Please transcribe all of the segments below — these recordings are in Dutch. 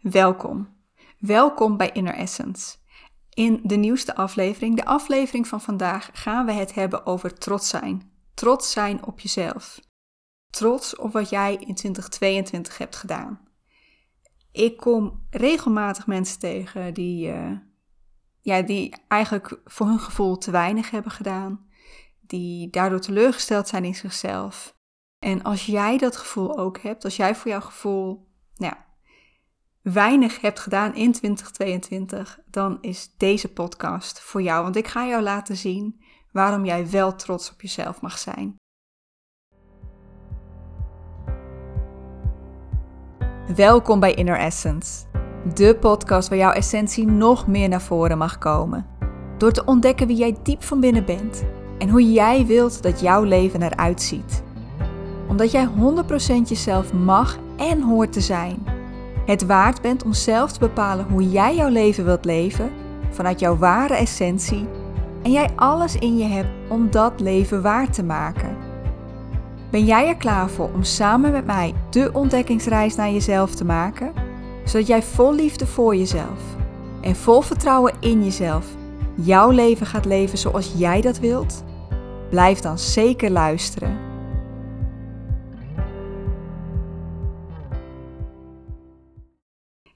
Welkom. Welkom bij Inner Essence. In de nieuwste aflevering, de aflevering van vandaag, gaan we het hebben over trots zijn. Trots zijn op jezelf. Trots op wat jij in 2022 hebt gedaan. Ik kom regelmatig mensen tegen die, uh, ja, die eigenlijk voor hun gevoel te weinig hebben gedaan. Die daardoor teleurgesteld zijn in zichzelf. En als jij dat gevoel ook hebt, als jij voor jouw gevoel nou, weinig hebt gedaan in 2022, dan is deze podcast voor jou. Want ik ga jou laten zien waarom jij wel trots op jezelf mag zijn. Welkom bij Inner Essence, de podcast waar jouw essentie nog meer naar voren mag komen. Door te ontdekken wie jij diep van binnen bent en hoe jij wilt dat jouw leven eruit ziet. Omdat jij 100% jezelf mag en hoort te zijn het waard bent om zelf te bepalen hoe jij jouw leven wilt leven vanuit jouw ware essentie en jij alles in je hebt om dat leven waar te maken. Ben jij er klaar voor om samen met mij de ontdekkingsreis naar jezelf te maken, zodat jij vol liefde voor jezelf en vol vertrouwen in jezelf jouw leven gaat leven zoals jij dat wilt? Blijf dan zeker luisteren.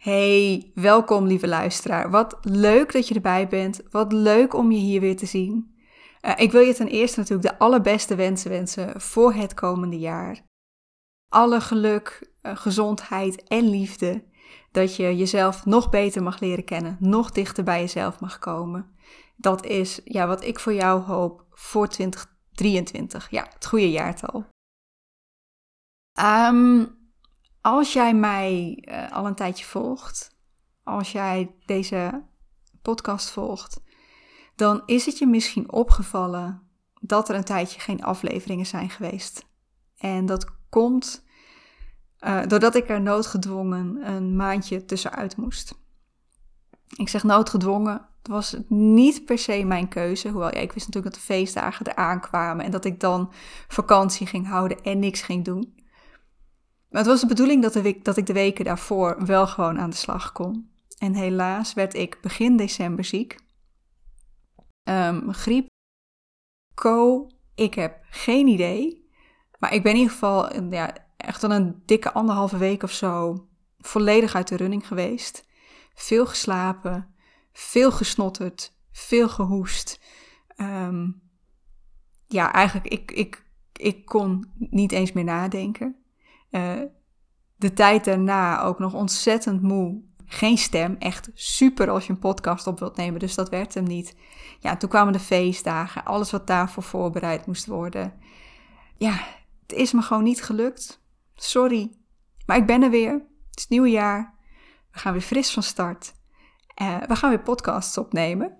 Hey, welkom lieve luisteraar. Wat leuk dat je erbij bent. Wat leuk om je hier weer te zien. Uh, ik wil je ten eerste natuurlijk de allerbeste wensen wensen voor het komende jaar. Alle geluk, uh, gezondheid en liefde. Dat je jezelf nog beter mag leren kennen, nog dichter bij jezelf mag komen. Dat is ja, wat ik voor jou hoop voor 2023. Ja, het goede jaartal. Um, als jij mij uh, al een tijdje volgt, als jij deze podcast volgt, dan is het je misschien opgevallen dat er een tijdje geen afleveringen zijn geweest. En dat komt uh, doordat ik er noodgedwongen een maandje tussenuit moest. Ik zeg noodgedwongen, het was niet per se mijn keuze. Hoewel ja, ik wist natuurlijk dat de feestdagen eraan kwamen en dat ik dan vakantie ging houden en niks ging doen. Maar het was de bedoeling dat, dat ik de weken daarvoor wel gewoon aan de slag kon. En helaas werd ik begin december ziek. Um, griep, co, ik heb geen idee. Maar ik ben in ieder geval ja, echt al een dikke anderhalve week of zo volledig uit de running geweest. Veel geslapen, veel gesnotterd, veel gehoest. Um, ja, eigenlijk, ik, ik, ik kon niet eens meer nadenken. Uh, de tijd daarna ook nog ontzettend moe. Geen stem, echt super als je een podcast op wilt nemen, dus dat werd hem niet. Ja, toen kwamen de feestdagen, alles wat daarvoor voorbereid moest worden. Ja, het is me gewoon niet gelukt. Sorry, maar ik ben er weer. Het is het nieuwe jaar. We gaan weer fris van start. Uh, we gaan weer podcasts opnemen.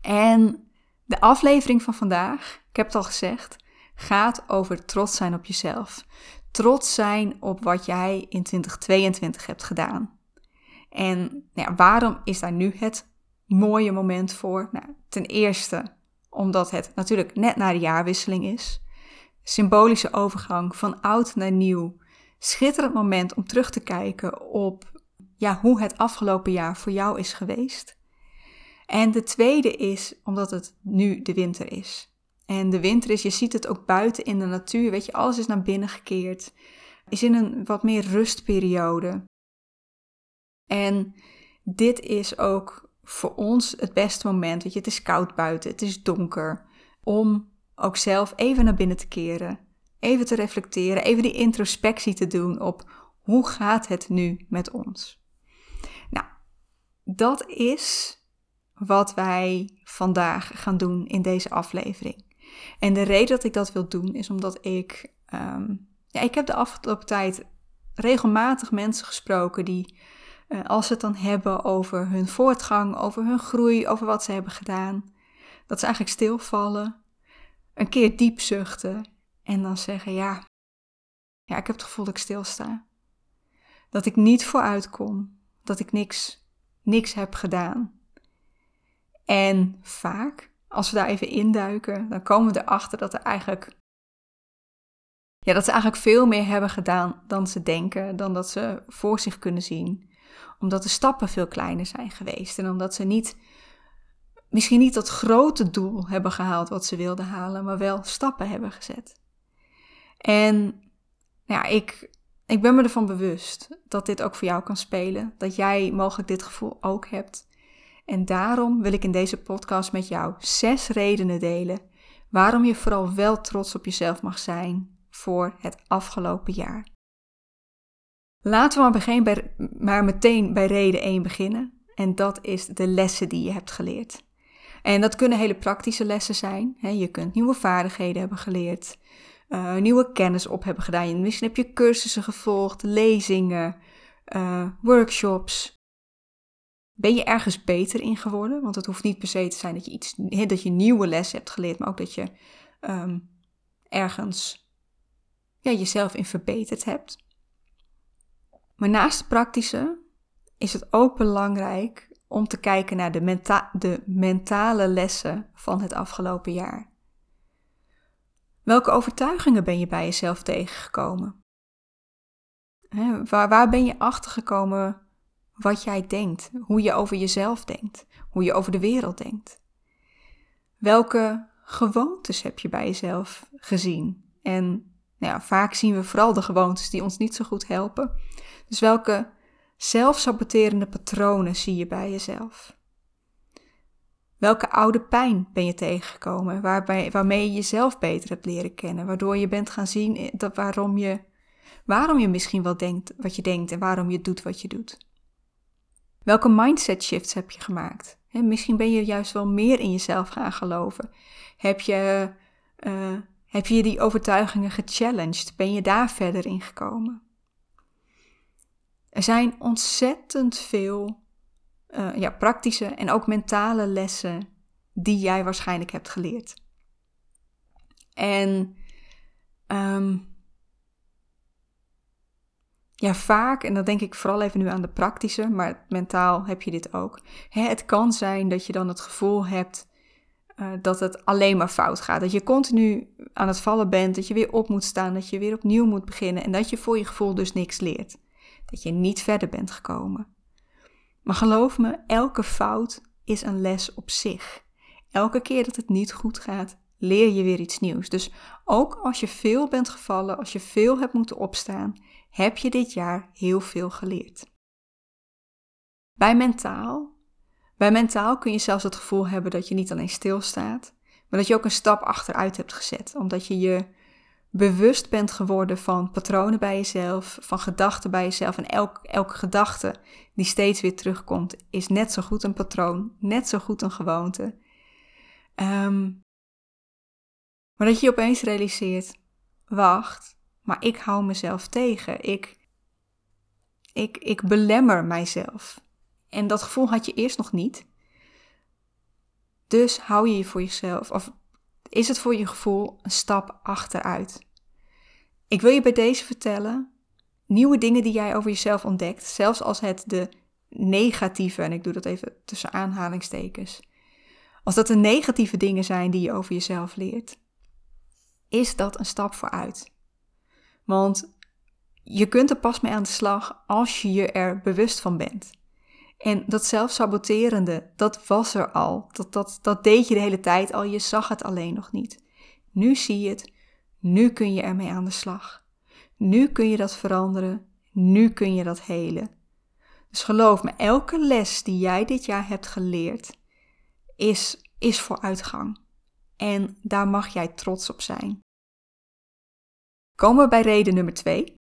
En de aflevering van vandaag, ik heb het al gezegd, gaat over trots zijn op jezelf trots zijn op wat jij in 2022 hebt gedaan. En nou ja, waarom is daar nu het mooie moment voor? Nou, ten eerste omdat het natuurlijk net na de jaarwisseling is. Symbolische overgang van oud naar nieuw. Schitterend moment om terug te kijken op ja, hoe het afgelopen jaar voor jou is geweest. En de tweede is omdat het nu de winter is. En de winter is, je ziet het ook buiten in de natuur, weet je, alles is naar binnen gekeerd. Is in een wat meer rustperiode. En dit is ook voor ons het beste moment, weet je, het is koud buiten, het is donker, om ook zelf even naar binnen te keren. Even te reflecteren, even die introspectie te doen op hoe gaat het nu met ons. Nou, dat is wat wij vandaag gaan doen in deze aflevering. En de reden dat ik dat wil doen is omdat ik, ehm, ja, ik heb de afgelopen tijd regelmatig mensen gesproken die, uh, als ze het dan hebben over hun voortgang, over hun groei, over wat ze hebben gedaan, dat ze eigenlijk stilvallen, een keer diep zuchten en dan zeggen: Ja, ja, ik heb het gevoel dat ik stilsta. Dat ik niet vooruit kom, dat ik niks, niks heb gedaan. En vaak als we daar even induiken, dan komen we erachter dat er eigenlijk ja, dat ze eigenlijk veel meer hebben gedaan dan ze denken, dan dat ze voor zich kunnen zien. Omdat de stappen veel kleiner zijn geweest en omdat ze niet, misschien niet dat grote doel hebben gehaald wat ze wilden halen, maar wel stappen hebben gezet. En ja, ik, ik ben me ervan bewust dat dit ook voor jou kan spelen, dat jij mogelijk dit gevoel ook hebt. En daarom wil ik in deze podcast met jou zes redenen delen waarom je vooral wel trots op jezelf mag zijn voor het afgelopen jaar. Laten we maar, bij, maar meteen bij reden 1 beginnen. En dat is de lessen die je hebt geleerd. En dat kunnen hele praktische lessen zijn. Je kunt nieuwe vaardigheden hebben geleerd, uh, nieuwe kennis op hebben gedaan. Misschien heb je cursussen gevolgd, lezingen, uh, workshops. Ben je ergens beter in geworden? Want het hoeft niet per se te zijn dat je, iets, dat je nieuwe lessen hebt geleerd, maar ook dat je um, ergens ja, jezelf in verbeterd hebt. Maar naast de praktische is het ook belangrijk om te kijken naar de, de mentale lessen van het afgelopen jaar. Welke overtuigingen ben je bij jezelf tegengekomen? waar, waar ben je achtergekomen wat jij denkt, hoe je over jezelf denkt, hoe je over de wereld denkt? Welke gewoontes heb je bij jezelf gezien en nou ja, vaak zien we vooral de gewoontes die ons niet zo goed helpen. Dus welke zelfsaboterende patronen zie je bij jezelf? Welke oude pijn ben je tegengekomen waarmee je jezelf beter hebt leren kennen, waardoor je bent gaan zien dat waarom, je, waarom je misschien wel denkt wat je denkt en waarom je doet wat je doet? Welke mindset shifts heb je gemaakt? misschien ben je juist wel meer in jezelf gaan geloven. Heb je uh, heb je die overtuigingen gechallenged? Ben je daar verder in gekomen? Er zijn ontzettend veel uh, ja, praktische en ook mentale lessen die jij waarschijnlijk hebt geleerd. En um, ja, vaak, en dan denk ik vooral even nu aan de praktische, maar mentaal heb je dit ook. Hè, het kan zijn dat je dan het gevoel hebt uh, dat het alleen maar fout gaat. Dat je continu aan het vallen bent, dat je weer op moet staan, dat je weer opnieuw moet beginnen en dat je voor je gevoel dus niks leert. Dat je niet verder bent gekomen. Maar geloof me, elke fout is een les op zich. Elke keer dat het niet goed gaat, leer je weer iets nieuws. Dus ook als je veel bent gevallen, als je veel hebt moeten opstaan, heb je dit jaar heel veel geleerd. Bij mentaal bij mentaal kun je zelfs het gevoel hebben dat je niet alleen stilstaat, maar dat je ook een stap achteruit hebt gezet, omdat je je bewust bent geworden van patronen bij jezelf, van gedachten bij jezelf. En elk, elke gedachte die steeds weer terugkomt, is net zo goed een patroon, net zo goed een gewoonte. Um, maar dat je opeens realiseert, wacht, maar ik hou mezelf tegen. Ik, ik, ik belemmer mijzelf. En dat gevoel had je eerst nog niet. Dus hou je je voor jezelf, of is het voor je gevoel een stap achteruit. Ik wil je bij deze vertellen nieuwe dingen die jij over jezelf ontdekt, zelfs als het de negatieve, en ik doe dat even tussen aanhalingstekens, als dat de negatieve dingen zijn die je over jezelf leert, is dat een stap vooruit. Want je kunt er pas mee aan de slag als je je er bewust van bent. En dat zelfsaboterende, dat was er al. Dat, dat, dat deed je de hele tijd al, je zag het alleen nog niet. Nu zie je het, nu kun je ermee aan de slag. Nu kun je dat veranderen, nu kun je dat helen. Dus geloof me, elke les die jij dit jaar hebt geleerd, is, is vooruitgang. En daar mag jij trots op zijn. Komen we bij reden nummer twee.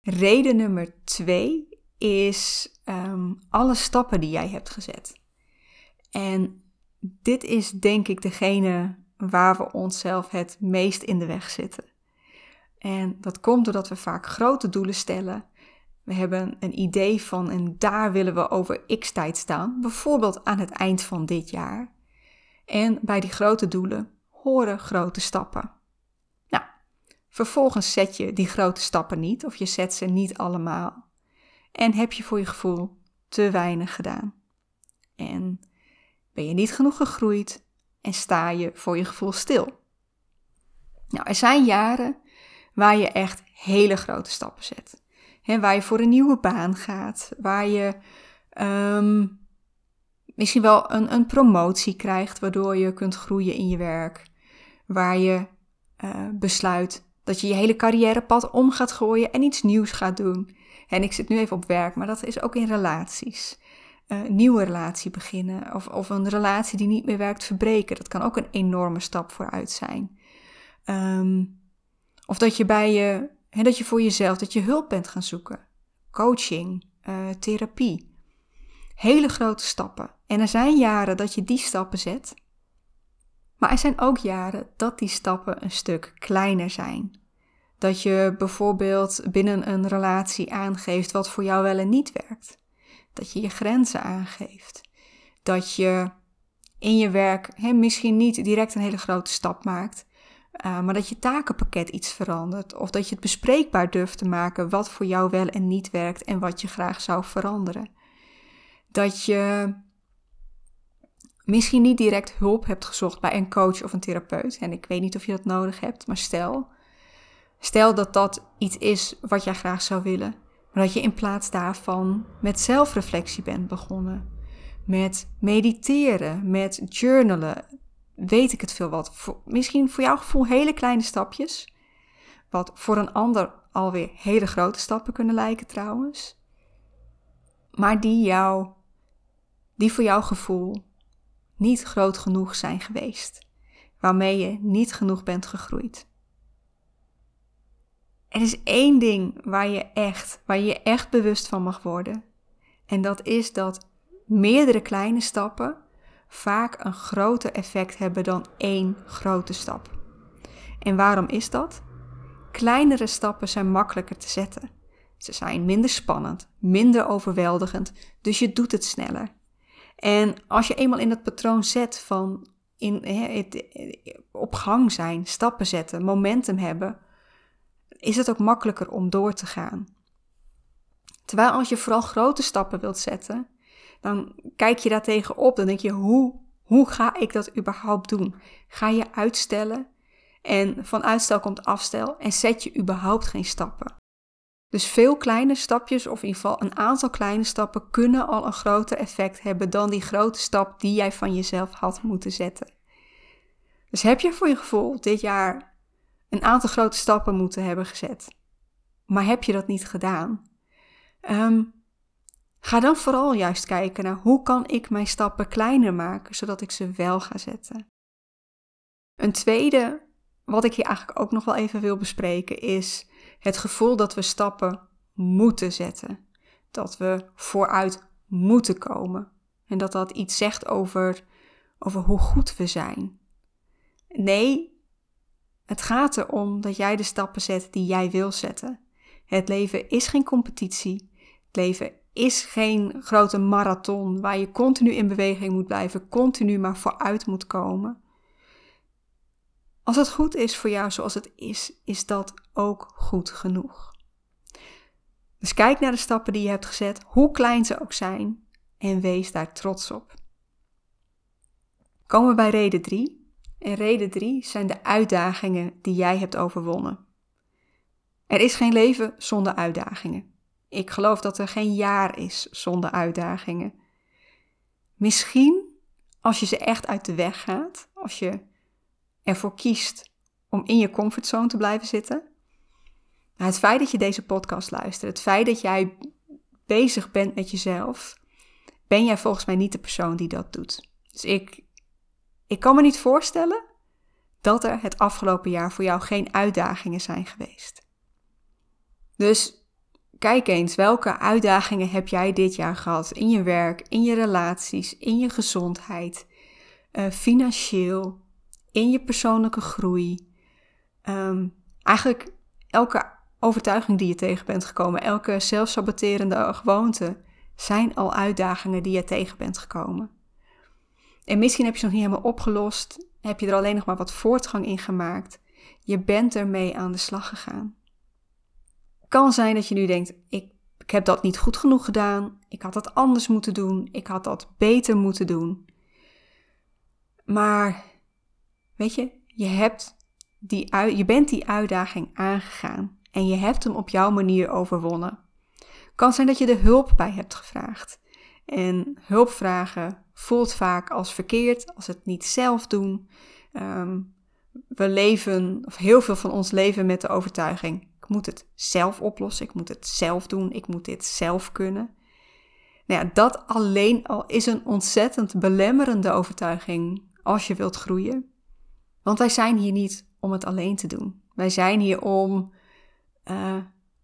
Reden nummer twee is um, alle stappen die jij hebt gezet. En dit is denk ik degene waar we onszelf het meest in de weg zitten. En dat komt doordat we vaak grote doelen stellen. We hebben een idee van en daar willen we over x tijd staan, bijvoorbeeld aan het eind van dit jaar. En bij die grote doelen horen grote stappen. Vervolgens zet je die grote stappen niet of je zet ze niet allemaal en heb je voor je gevoel te weinig gedaan. En ben je niet genoeg gegroeid en sta je voor je gevoel stil. Nou, er zijn jaren waar je echt hele grote stappen zet. He, waar je voor een nieuwe baan gaat, waar je ehm, misschien wel een, een promotie krijgt, waardoor je kunt groeien in je werk. Waar je uh, besluit dat je je hele carrièrepad om gaat gooien en iets nieuws gaat doen. En ik zit nu even op werk, maar dat is ook in relaties. Uh, nieuwe relatie beginnen of, of een relatie die niet meer werkt verbreken. Dat kan ook een enorme stap vooruit zijn. Um, of dat je bij je, hè, dat je voor jezelf, dat je hulp bent gaan zoeken. Coaching, uh, therapie. Hele grote stappen. En er zijn jaren dat je die stappen zet. Maar er zijn ook jaren dat die stappen een stuk kleiner zijn. Dat je bijvoorbeeld binnen een relatie aangeeft wat voor jou wel en niet werkt. Dat je je grenzen aangeeft. Dat je in je werk misschien niet direct een hele grote stap maakt, uh, maar dat je takenpakket iets verandert. Of dat je het bespreekbaar durft te maken wat voor jou wel en niet werkt en wat je graag zou veranderen. Dat je misschien niet direct hulp hebt gezocht bij een coach of een therapeut. En ik weet niet of je dat nodig hebt, maar stel. Stel dat dat iets is wat jij graag zou willen. Maar dat je in plaats daarvan met zelfreflectie bent begonnen. Met mediteren, met journalen, weet ik het veel wat. misschien voor jouw gevoel hele kleine stapjes. Wat voor een ander alweer hele grote stappen kunnen lijken trouwens. Maar die jou, die voor jouw gevoel niet groot genoeg zijn geweest. Waarmee je niet genoeg bent gegroeid. Er is één ding waar je echt, waar je echt bewust van mag worden. En dat is dat meerdere kleine stappen vaak een groter effect hebben dan één grote stap. En waarom is dat? Kleinere stappen zijn makkelijker te zetten. Ze zijn minder spannend, minder overweldigend, dus je doet het sneller. En als je eenmaal in dat patroon zet van in, het, op gang zijn, stappen zetten, momentum hebben, is het ook makkelijker om door te gaan. Terwijl als je vooral grote stappen wilt zetten, dan kijk je daar tegenop. Dan denk je, hoe, hoe ga ik dat überhaupt doen? Ga je uitstellen? En van uitstel komt afstel en zet je überhaupt geen stappen. Dus veel kleine stapjes, of in ieder geval een aantal kleine stappen, kunnen al een groter effect hebben dan die grote stap die jij van jezelf had moeten zetten. Dus heb je voor je gevoel dit jaar een aantal grote stappen moeten hebben gezet, maar heb je dat niet gedaan? Um, Ga dan vooral juist kijken naar hoe kan ik mijn stappen kleiner maken, zodat ik ze wel ga zetten. Een tweede, wat ik hier eigenlijk ook nog wel even wil bespreken, is het gevoel dat we stappen moeten zetten. Dat we vooruit moeten komen. En dat dat iets zegt over, over hoe goed we zijn. Nee, het gaat erom dat jij de stappen zet die jij wil zetten. Het leven is geen competitie. Het leven is geen grote marathon waar je continu in beweging moet blijven, continu maar vooruit moet komen. Als het goed is voor jou zoals het is, is dat ook goed genoeg. Dus kijk naar de stappen die je hebt gezet, hoe klein ze ook zijn, en wees daar trots op. Komen we bij reden 3. En reden 3 zijn de uitdagingen die jij hebt overwonnen. Er is geen leven zonder uitdagingen. Ik geloof dat er geen jaar is zonder uitdagingen. Misschien als je ze echt uit de weg gaat, als je ervoor kiest om in je comfortzone te blijven zitten. Nou, het feit dat je deze podcast luistert, het feit dat jij bezig bent met jezelf, ben jij volgens mij niet de persoon die dat doet. Dus ik, ik kan me niet voorstellen dat er het afgelopen jaar voor jou geen uitdagingen zijn geweest. Dus Kijk eens, welke uitdagingen heb jij dit jaar gehad in je werk, in je relaties, in je gezondheid, uh, financieel, in je persoonlijke groei. Um, eigenlijk elke overtuiging die je tegen bent gekomen, elke zelfsaboterende gewoonte, zijn al uitdagingen die je tegen bent gekomen. En misschien heb je ze nog niet helemaal opgelost, heb je er alleen nog maar wat voortgang in gemaakt. Je bent ermee aan de slag gegaan kan zijn dat je nu denkt: ik, ik heb dat niet goed genoeg gedaan. Ik had dat anders moeten doen. Ik had dat beter moeten doen. Maar weet je, je hebt die, je bent die uitdaging aangegaan en je hebt hem op jouw manier overwonnen. Kan zijn dat je er hulp bij hebt gevraagd. En hulp vragen voelt vaak als verkeerd, als het niet zelf doen. Ehm, we leven, of heel veel van ons leven met de overtuiging: ik moet het zelf oplossen, ik moet het zelf doen, ik moet dit zelf kunnen. Nou ja, dat alleen al is een ontzettend belemmerende overtuiging als je wilt groeien. Want wij zijn hier niet om het alleen te doen. Wij zijn hier om, uh,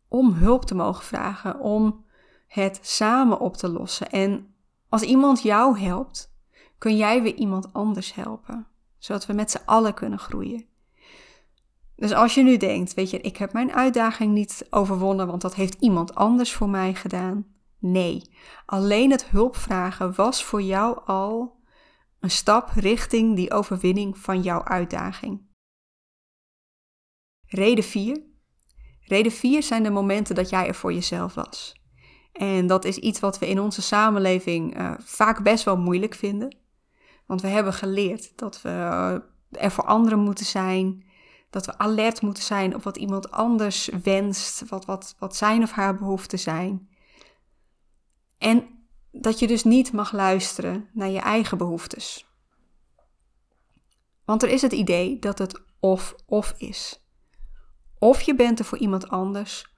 om hulp te mogen vragen, om het samen op te lossen. En als iemand jou helpt, kun jij weer iemand anders helpen, zodat we met z'n allen kunnen groeien. Dus als je nu denkt, weet je, ik heb mijn uitdaging niet overwonnen, want dat heeft iemand anders voor mij gedaan. Nee, alleen het hulp vragen was voor jou al een stap richting die overwinning van jouw uitdaging. Reden 4. Reden 4 zijn de momenten dat jij er voor jezelf was. En dat is iets wat we in onze samenleving uh, vaak best wel moeilijk vinden. Want we hebben geleerd dat we uh, er voor anderen moeten zijn. Dat we alert moeten zijn op wat iemand anders wenst. Wat, wat, wat zijn of haar behoeften zijn. En dat je dus niet mag luisteren naar je eigen behoeftes. Want er is het idee dat het of-of is. Of je bent er voor iemand anders,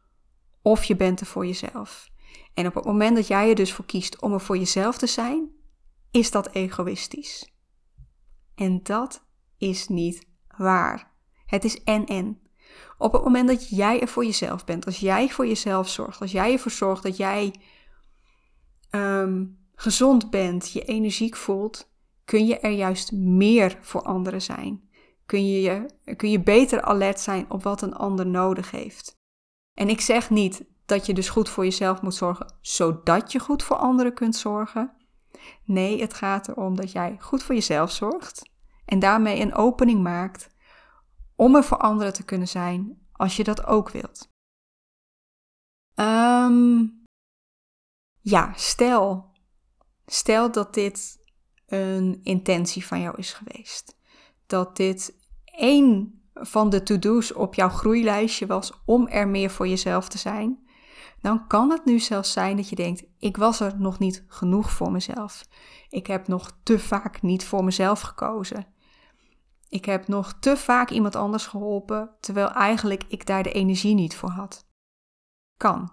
of je bent er voor jezelf. En op het moment dat jij er dus voor kiest om er voor jezelf te zijn, is dat egoïstisch. En dat is niet waar. Het is en-en. Op het moment dat jij er voor jezelf bent, als jij voor jezelf zorgt, als jij ervoor zorgt dat jij um, gezond bent, je energiek voelt, kun je er juist meer voor anderen zijn. Kun je, je, kun je beter alert zijn op wat een ander nodig heeft. En ik zeg niet dat je dus goed voor jezelf moet zorgen, zodat je goed voor anderen kunt zorgen. Nee, het gaat erom dat jij goed voor jezelf zorgt en daarmee een opening maakt om er voor anderen te kunnen zijn als je dat ook wilt. Um, ja, stel, stel dat dit een intentie van jou is geweest. Dat dit één van de to-do's op jouw groeilijstje was om er meer voor jezelf te zijn. Dan kan het nu zelfs zijn dat je denkt: ik was er nog niet genoeg voor mezelf. Ik heb nog te vaak niet voor mezelf gekozen. Ik heb nog te vaak iemand anders geholpen, terwijl eigenlijk ik daar de energie niet voor had. Kan.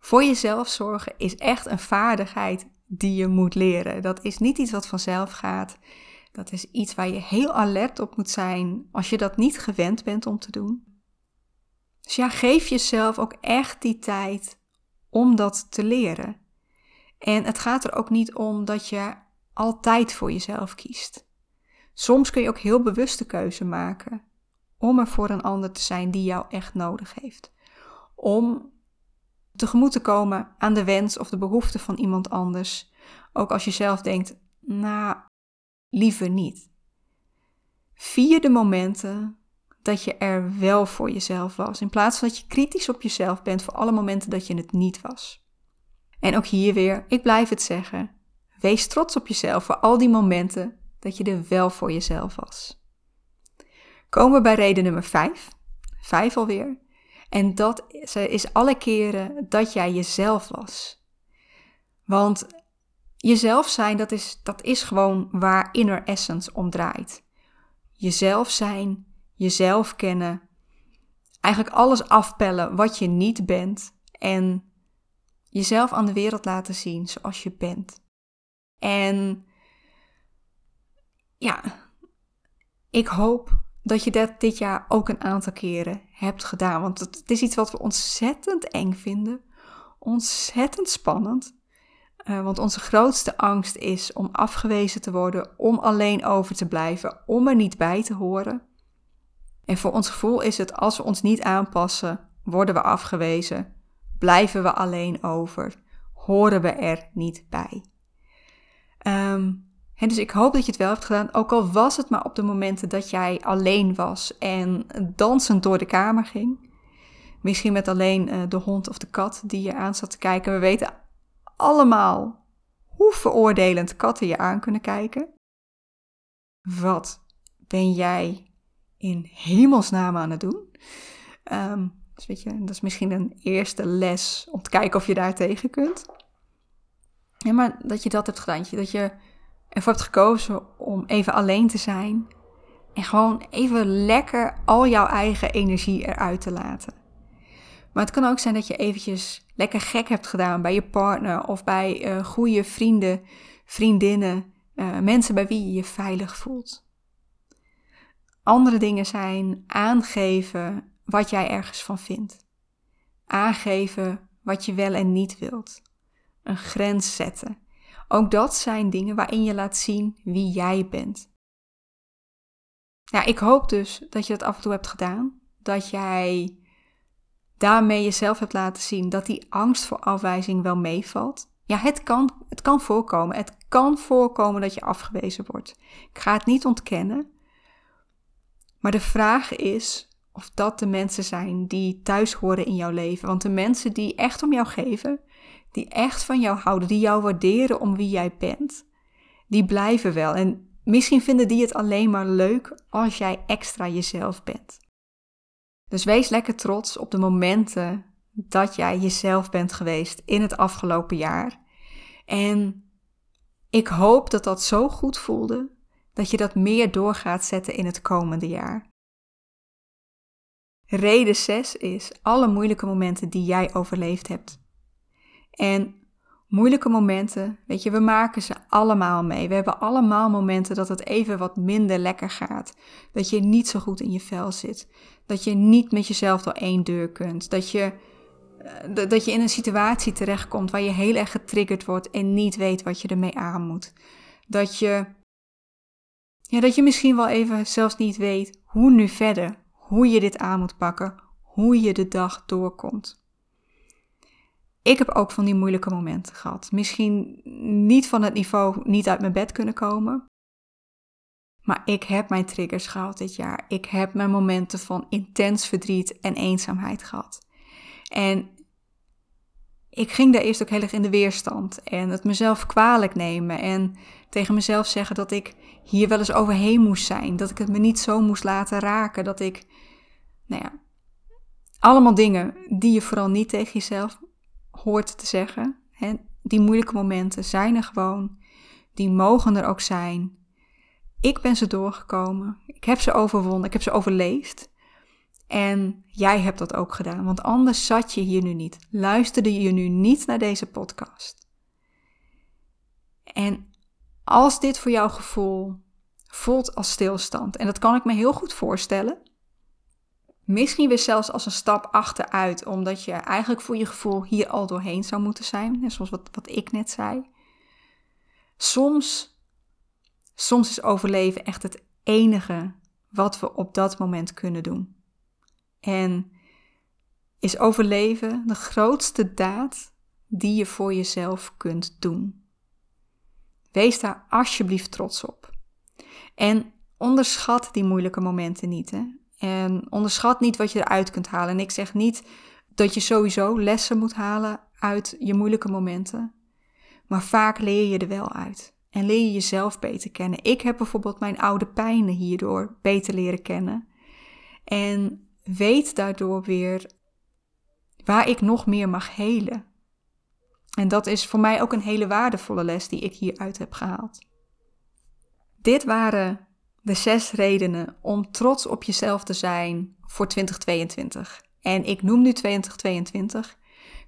Voor jezelf zorgen is echt een vaardigheid die je moet leren. Dat is niet iets wat vanzelf gaat. Dat is iets waar je heel alert op moet zijn als je dat niet gewend bent om te doen. Dus ja, geef jezelf ook echt die tijd om dat te leren. En het gaat er ook niet om dat je altijd voor jezelf kiest. Soms kun je ook heel bewuste keuze maken om er voor een ander te zijn die jou echt nodig heeft. Om tegemoet te komen aan de wens of de behoefte van iemand anders. Ook als je zelf denkt, nou, liever niet. Vier de momenten dat je er wel voor jezelf was, in plaats van dat je kritisch op jezelf bent voor alle momenten dat je het niet was. En ook hier weer, ik blijf het zeggen, wees trots op jezelf voor al die momenten dat je er wel voor jezelf was. Komen we bij reden nummer 5, 5 alweer. En dat is alle keren dat jij jezelf was. Want jezelf zijn, dat is, dat is gewoon waar inner essence om draait. Jezelf zijn, jezelf kennen, eigenlijk alles afpellen wat je niet bent en jezelf aan de wereld laten zien zoals je bent. En ja, ik hoop dat je dat dit jaar ook een aantal keren hebt gedaan. Want het, is iets wat we ontzettend eng vinden, ontzettend spannend. Uh, want onze grootste angst is om afgewezen te worden, om alleen over te blijven, om er niet bij te horen. En voor ons gevoel is het als we ons niet aanpassen, worden we afgewezen, blijven we alleen over, horen we er niet bij. En dus ik hoop dat je het wel hebt gedaan, ook al was het maar op de momenten dat jij alleen was en dansend door de kamer ging. Misschien met alleen uh, de hond of de kat die je aan zat te kijken. We weten allemaal hoe veroordelend katten je aan kunnen kijken. Wat ben jij in hemelsnaam aan het doen? Um, dus weet je, dat is misschien een eerste les om te kijken of je daar tegen kunt. Ja, maar dat je dat hebt gedaan, dat je ervoor hebt gekozen om even alleen te zijn en gewoon even lekker al jouw eigen energie eruit te laten. Maar het kan ook zijn dat je eventjes lekker gek hebt gedaan bij je partner of bij uh, goede vrienden, vriendinnen, uh, mensen bij wie je je veilig voelt. Andere dingen zijn aangeven wat jij ergens van vindt. Aangeven wat je wel en niet wilt. Een grens zetten. Ook dat zijn dingen waarin je laat zien wie jij bent. Ja, ik hoop dus dat je dat af en toe hebt gedaan. Dat jij daarmee jezelf hebt laten zien dat die angst voor afwijzing wel meevalt. Ja, het kan, het kan voorkomen. Het kan voorkomen dat je afgewezen wordt. Ik ga het niet ontkennen. Maar de vraag is of dat de mensen zijn die thuis horen in jouw leven. Want de mensen die echt om jou geven, die echt van jou houden, die jou waarderen om wie jij bent, die blijven wel. En misschien vinden die het alleen maar leuk als jij extra jezelf bent. Dus wees lekker trots op de momenten dat jij jezelf bent geweest in het afgelopen jaar. En ik hoop dat dat zo goed voelde dat je dat meer door gaat zetten in het komende jaar. Reden 6 is alle moeilijke momenten die jij overleefd hebt. En moeilijke momenten, weet je, we maken ze allemaal mee. We hebben allemaal momenten dat het even wat minder lekker gaat. Dat je niet zo goed in je vel zit. Dat je niet met jezelf door één deur kunt. Dat je, eh, dat je in een situatie terechtkomt waar je heel erg getriggerd wordt en niet weet wat je ermee aan moet. Dat je, ja, dat je misschien wel even zelfs niet weet hoe nu verder hoe je dit aan moet pakken, hoe je de dag doorkomt. Ik heb ook van die moeilijke momenten gehad. Misschien niet van het niveau niet uit mijn bed kunnen komen. Maar ik heb mijn triggers gehad dit jaar. Ik heb mijn momenten van intens verdriet en eenzaamheid gehad. En ik ging daar eerst ook heel erg in de weerstand. En het mezelf kwalijk nemen. En tegen mezelf zeggen dat ik hier wel eens overheen moest zijn. Dat ik het me niet zo moest laten raken. Dat ik, nou ja, allemaal dingen die je vooral niet tegen jezelf hoort te zeggen. Hè? Die moeilijke momenten zijn er gewoon. Die mogen er ook zijn. Ik ben ze doorgekomen. Ik heb ze overwonnen. Ik heb ze overleefd. En jij hebt dat ook gedaan, want anders zat je hier nu niet. Luisterde je nu niet naar deze podcast. En als dit voor jouw gevoel voelt als stilstand, en dat kan ik me heel goed voorstellen, misschien weer zelfs als een stap achteruit, omdat je eigenlijk voor je gevoel hier al doorheen zou moeten zijn, zoals wat, wat ik net zei. Soms, soms is overleven echt het enige wat we op dat moment kunnen doen. En is overleven de grootste daad die je voor jezelf kunt doen. Wees daar alsjeblieft trots op. En onderschat die moeilijke momenten niet. Hè? En onderschat niet wat je eruit kunt halen. En ik zeg niet dat je sowieso lessen moet halen uit je moeilijke momenten. Maar vaak leer je er wel uit. En leer je jezelf beter kennen. Ik heb bijvoorbeeld mijn oude pijnen hierdoor beter leren kennen. En weet daardoor weer waar ik nog meer mag helen. En dat is voor mij ook een hele waardevolle les die ik hieruit heb gehaald. Dit waren de zes redenen om trots op jezelf te zijn voor 2022. En ik noem nu 2022.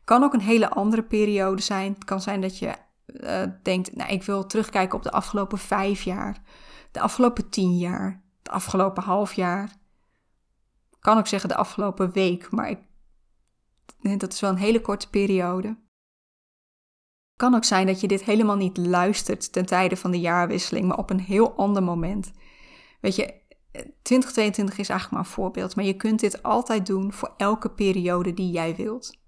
Kan ook een hele andere periode zijn. Het kan zijn dat je uh, denkt, nou, ik wil terugkijken op de afgelopen vijf jaar, de afgelopen tien jaar, het afgelopen half jaar kan ook zeggen de afgelopen week, maar ik, dat is wel een hele korte periode. Kan ook zijn dat je dit helemaal niet luistert ten tijde van de jaarwisseling, maar op een heel ander moment. Weet je, 2022 is eigenlijk maar een voorbeeld, maar je kunt dit altijd doen voor elke periode die jij wilt.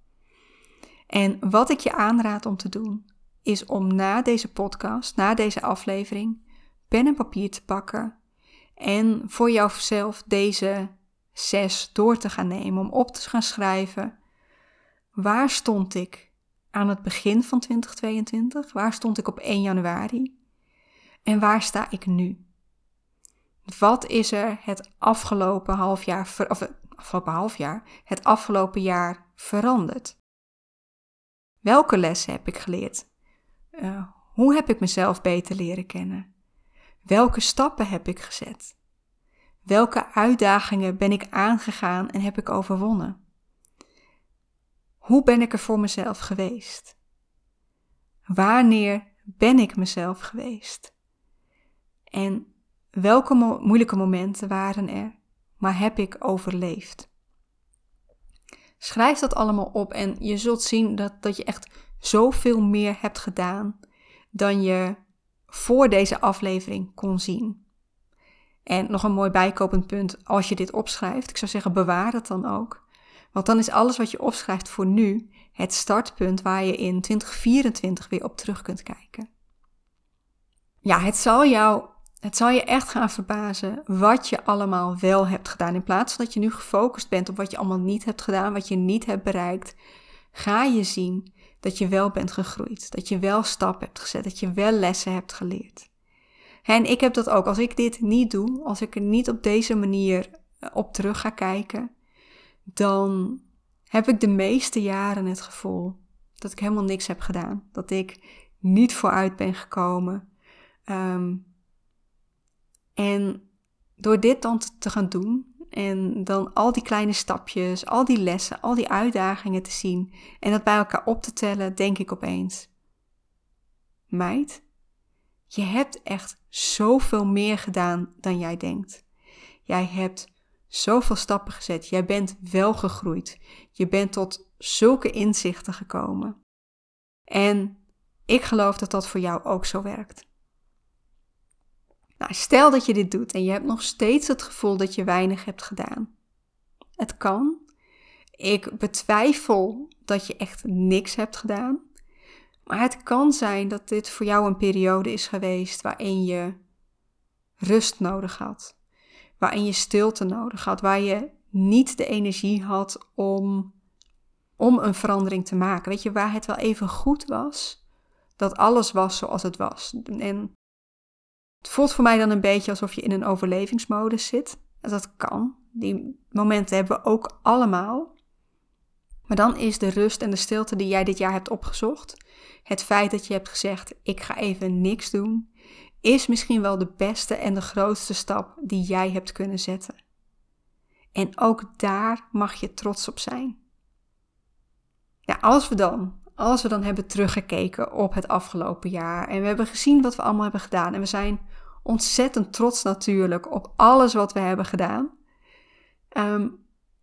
En wat ik je aanraad om te doen, is om na deze podcast, na deze aflevering, pen en papier te pakken en voor jouzelf deze zes door te gaan nemen, om op te gaan schrijven. Waar stond ik aan het begin van 2022? Waar stond ik op 1 januari? En waar sta ik nu? Wat is er het afgelopen half jaar, of afgelopen half jaar, het afgelopen jaar veranderd? Welke lessen heb ik geleerd? Uh, hoe heb ik mezelf beter leren kennen? Welke stappen heb ik gezet? Welke uitdagingen ben ik aangegaan en heb ik overwonnen? Hoe ben ik er voor mezelf geweest? Wanneer ben ik mezelf geweest? En welke moeilijke momenten waren er, maar heb ik overleefd? Schrijf dat allemaal op en je zult zien dat, dat je echt zoveel meer hebt gedaan dan je voor deze aflevering kon zien. En nog een mooi bijkopend punt, als je dit opschrijft, ik zou zeggen bewaar het dan ook. Want dan is alles wat je opschrijft voor nu het startpunt waar je in 2024 weer op terug kunt kijken. Ja, het zal jou, het zal je echt gaan verbazen wat je allemaal wel hebt gedaan. In plaats van dat je nu gefocust bent op wat je allemaal niet hebt gedaan, wat je niet hebt bereikt, ga je zien dat je wel bent gegroeid, dat je wel stappen hebt gezet, dat je wel lessen hebt geleerd. En ik heb dat ook. Als ik dit niet doe, als ik er niet op deze manier eh, op terug ga kijken, dan heb ik de meeste jaren het gevoel dat ik helemaal niks heb gedaan. Dat ik niet vooruit ben gekomen. Ehm, en door dit dan te gaan doen en dan al die kleine stapjes, al die lessen, al die uitdagingen te zien en dat bij elkaar op te tellen, denk ik opeens: Meid, je hebt echt zoveel meer gedaan dan jij denkt. Jij hebt zoveel stappen gezet. Jij bent wel gegroeid. Je bent tot zulke inzichten gekomen. En ik geloof dat dat voor jou ook zo werkt. Nou, stel dat je dit doet en je hebt nog steeds het gevoel dat je weinig hebt gedaan. Het kan. Ik betwijfel dat je echt niks hebt gedaan. Maar het kan zijn dat dit voor jou een periode is geweest waarin je rust nodig had. Waarin je stilte nodig had. Waar je niet de energie had om, om een verandering te maken. Weet je, waar het wel even goed was dat alles was zoals het was. En het voelt voor mij dan een beetje alsof je in een overlevingsmodus zit. Dat kan. Die momenten hebben we ook allemaal. Maar dan is de rust en de stilte die jij dit jaar hebt opgezocht, het feit dat je hebt gezegd: ik ga even niks doen, is misschien wel de beste en de grootste stap die jij hebt kunnen zetten. En ook daar mag je trots op zijn. Ja, als we dan, als we dan hebben teruggekeken op het afgelopen jaar en we hebben gezien wat we allemaal hebben gedaan en we zijn ontzettend trots natuurlijk op alles wat we hebben gedaan, ehm,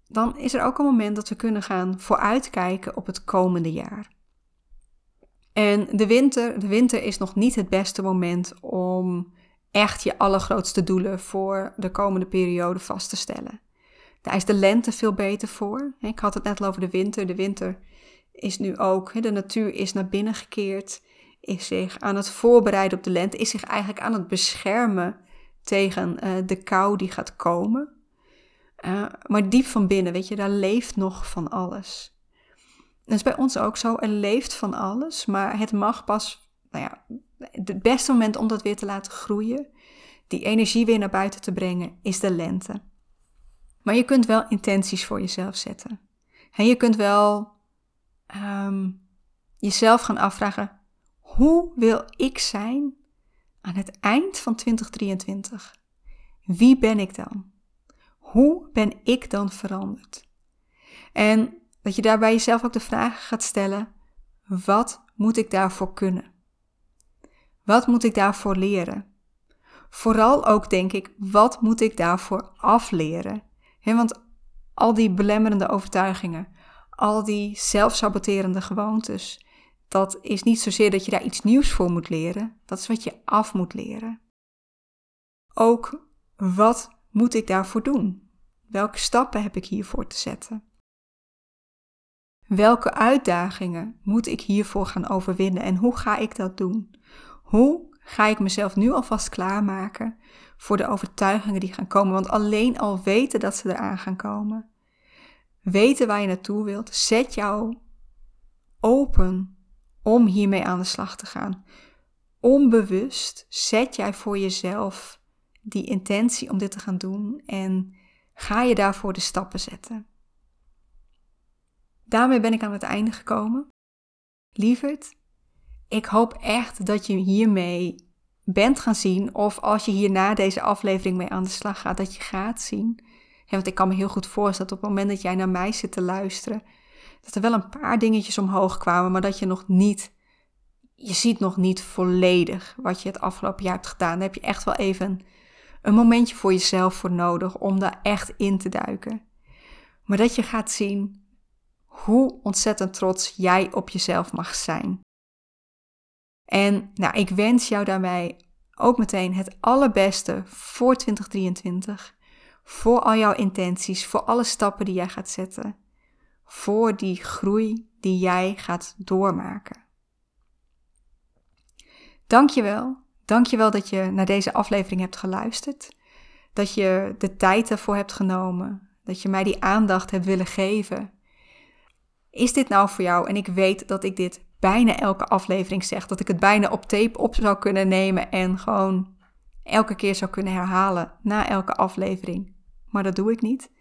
dan is er ook een moment dat we kunnen gaan vooruitkijken op het komende jaar. En de winter, de winter is nog niet het beste moment om echt je allergrootste doelen voor de komende periode vast te stellen. Daar is de lente veel beter voor. Ik had het net al over de winter. De winter is nu ook, de natuur is naar binnen gekeerd, is zich aan het voorbereiden op de lente, is zich eigenlijk aan het beschermen tegen uh, de kou die gaat komen. Uh, maar diep van binnen, weet je, daar leeft nog van alles. Dat is bij ons ook zo. Er leeft van alles, maar het mag pas, nou ja, het beste moment om dat weer te laten groeien, die energie weer naar buiten te brengen, is de lente. Maar je kunt wel intenties voor jezelf zetten. En je kunt wel um, jezelf gaan afvragen: hoe wil ik zijn aan het eind van 2023? Wie ben ik dan? Hoe ben ik dan veranderd? En dat je daarbij jezelf ook de vraag gaat stellen: wat moet ik daarvoor kunnen? Wat moet ik daarvoor leren? Vooral ook denk ik, wat moet ik daarvoor afleren? want al die belemmerende overtuigingen, al die zelfsaboterende gewoontes, dat is niet zozeer dat je daar iets nieuws voor moet leren, dat is wat je af moet leren. Ook wat moet ik daarvoor doen? Welke stappen heb ik hiervoor te zetten? Welke uitdagingen moet ik hiervoor gaan overwinnen en hoe ga ik dat doen? Hoe ga ik mezelf nu alvast klaarmaken voor de overtuigingen die gaan komen? Want alleen al weten dat ze eraan gaan komen, weten waar je naartoe wilt, zet jou open om hiermee aan de slag te gaan. Onbewust zet jij voor jezelf die intentie om dit te gaan doen en ga je daarvoor de stappen zetten. Daarmee ben ik aan het einde gekomen. Lieverd, ik hoop echt dat je hiermee bent gaan zien, of als je hier na deze aflevering mee aan de slag gaat, dat je gaat zien. want ik kan me heel goed voorstellen dat op het moment dat jij naar mij zit te luisteren, dat er wel een paar dingetjes omhoog kwamen, maar dat je nog niet, je ziet nog niet volledig wat je het afgelopen jaar hebt gedaan. Daar heb je echt wel even een momentje voor jezelf voor nodig om daar echt in te duiken. Maar dat je gaat zien hoe ontzettend trots jij op jezelf mag zijn. En nou, ik wens jou daarbij ook meteen het allerbeste voor 2023. Voor al jouw intenties, voor alle stappen die jij gaat zetten. Voor die groei die jij gaat doormaken. Dankjewel. Dankjewel dat je naar deze aflevering hebt geluisterd. Dat je de tijd ervoor hebt genomen. Dat je mij die aandacht hebt willen geven. Is dit nou voor jou? En ik weet dat ik dit bijna elke aflevering zeg. Dat ik het bijna op tape op zou kunnen nemen en gewoon elke keer zou kunnen herhalen na elke aflevering. Maar dat doe ik niet.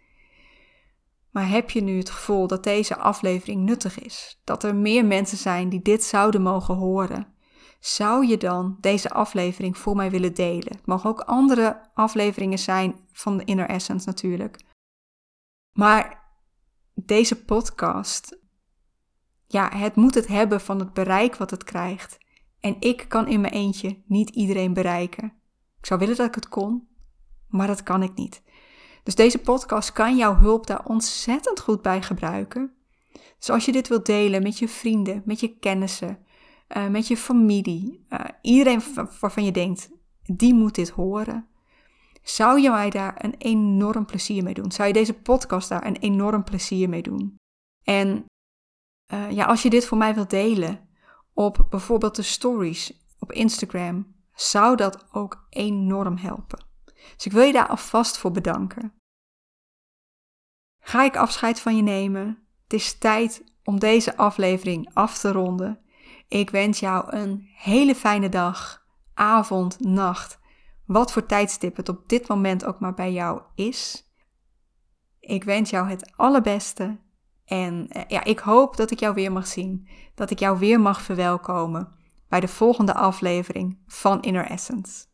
Maar heb je nu het gevoel dat deze aflevering nuttig is? Dat er meer mensen zijn die dit zouden mogen horen? Zou je dan deze aflevering voor mij willen delen? Het mogen ook andere afleveringen zijn van de Inner Essence natuurlijk. Maar deze podcast ja, het moet het hebben van het bereik wat het krijgt. En ik kan in mijn eentje niet iedereen bereiken. Ik zou willen dat ik het kon, maar dat kan ik niet. Dus deze podcast kan jouw hulp daar ontzettend goed bij gebruiken. Dus als je dit wilt delen met je vrienden, met je kennissen, uh, met je familie, uh, iedereen waarvan je denkt, die moet dit horen. Zou je mij daar een enorm plezier mee doen? Zou je deze podcast daar een enorm plezier mee doen? En uh, ja, als je dit voor mij wilt delen op bijvoorbeeld de stories op Instagram, zou dat ook enorm helpen. Dus ik wil je daar alvast voor bedanken. Ga ik afscheid van je nemen? Het is tijd om deze aflevering af te ronden. Ik wens jou een hele fijne dag, avond, nacht, wat voor tijdstip het op dit moment ook maar bij jou is. Ik wens jou het allerbeste en eh, ja, ik hoop dat ik jou weer mag zien. Dat ik jou weer mag verwelkomen bij de volgende aflevering van Inner Essence.